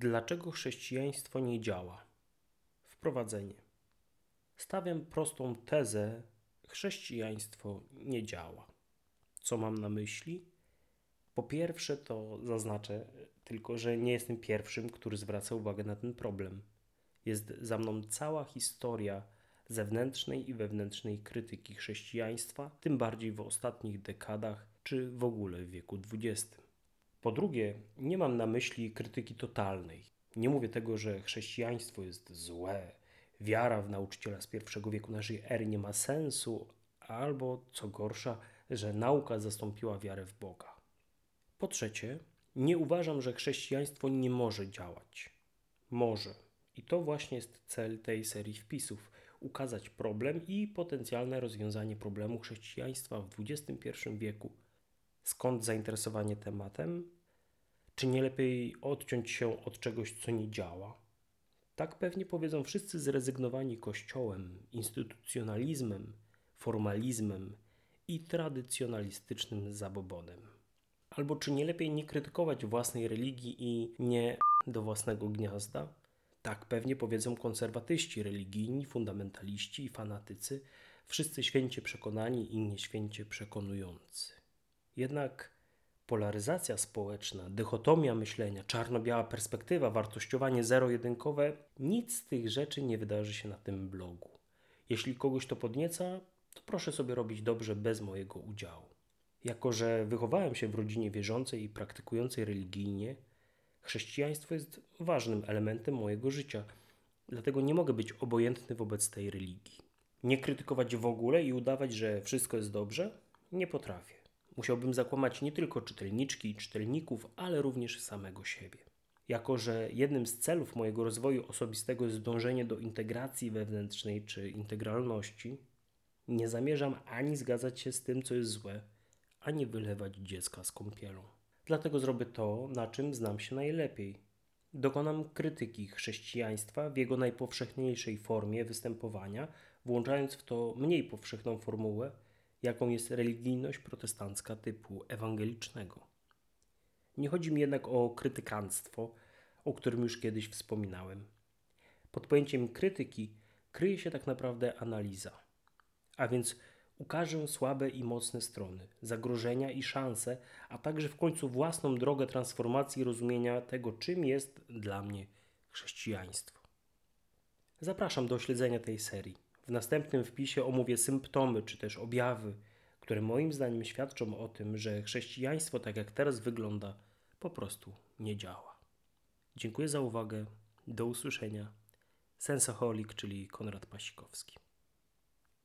Dlaczego chrześcijaństwo nie działa? Wprowadzenie. Stawiam prostą tezę: chrześcijaństwo nie działa. Co mam na myśli? Po pierwsze, to zaznaczę tylko, że nie jestem pierwszym, który zwraca uwagę na ten problem. Jest za mną cała historia zewnętrznej i wewnętrznej krytyki chrześcijaństwa, tym bardziej w ostatnich dekadach czy w ogóle w wieku XX. Po drugie, nie mam na myśli krytyki totalnej. Nie mówię tego, że chrześcijaństwo jest złe, wiara w nauczyciela z pierwszego wieku naszej ery nie ma sensu, albo co gorsza, że nauka zastąpiła wiarę w Boga. Po trzecie, nie uważam, że chrześcijaństwo nie może działać. Może. I to właśnie jest cel tej serii wpisów ukazać problem i potencjalne rozwiązanie problemu chrześcijaństwa w XXI wieku. Skąd zainteresowanie tematem? Czy nie lepiej odciąć się od czegoś, co nie działa? Tak pewnie powiedzą wszyscy zrezygnowani kościołem, instytucjonalizmem, formalizmem i tradycjonalistycznym zabobonem. Albo czy nie lepiej nie krytykować własnej religii i nie do własnego gniazda? Tak pewnie powiedzą konserwatyści religijni, fundamentaliści i fanatycy, wszyscy święcie przekonani i nieświęcie przekonujący. Jednak polaryzacja społeczna, dychotomia myślenia, czarno-biała perspektywa, wartościowanie zero-jedynkowe nic z tych rzeczy nie wydarzy się na tym blogu. Jeśli kogoś to podnieca, to proszę sobie robić dobrze bez mojego udziału. Jako, że wychowałem się w rodzinie wierzącej i praktykującej religijnie, chrześcijaństwo jest ważnym elementem mojego życia, dlatego nie mogę być obojętny wobec tej religii. Nie krytykować w ogóle i udawać, że wszystko jest dobrze? Nie potrafię. Musiałbym zakłamać nie tylko czytelniczki i czytelników, ale również samego siebie. Jako, że jednym z celów mojego rozwoju osobistego jest dążenie do integracji wewnętrznej czy integralności, nie zamierzam ani zgadzać się z tym, co jest złe, ani wylewać dziecka z kąpielą. Dlatego zrobię to, na czym znam się najlepiej. Dokonam krytyki chrześcijaństwa w jego najpowszechniejszej formie występowania, włączając w to mniej powszechną formułę, jaką jest religijność protestancka typu ewangelicznego. Nie chodzi mi jednak o krytykanstwo, o którym już kiedyś wspominałem. Pod pojęciem krytyki kryje się tak naprawdę analiza, a więc ukażę słabe i mocne strony, zagrożenia i szanse, a także w końcu własną drogę transformacji rozumienia tego, czym jest dla mnie chrześcijaństwo. Zapraszam do śledzenia tej serii. W następnym wpisie omówię symptomy czy też objawy, które moim zdaniem świadczą o tym, że chrześcijaństwo, tak jak teraz wygląda, po prostu nie działa. Dziękuję za uwagę. Do usłyszenia. Sensoholik, czyli Konrad Pasikowski.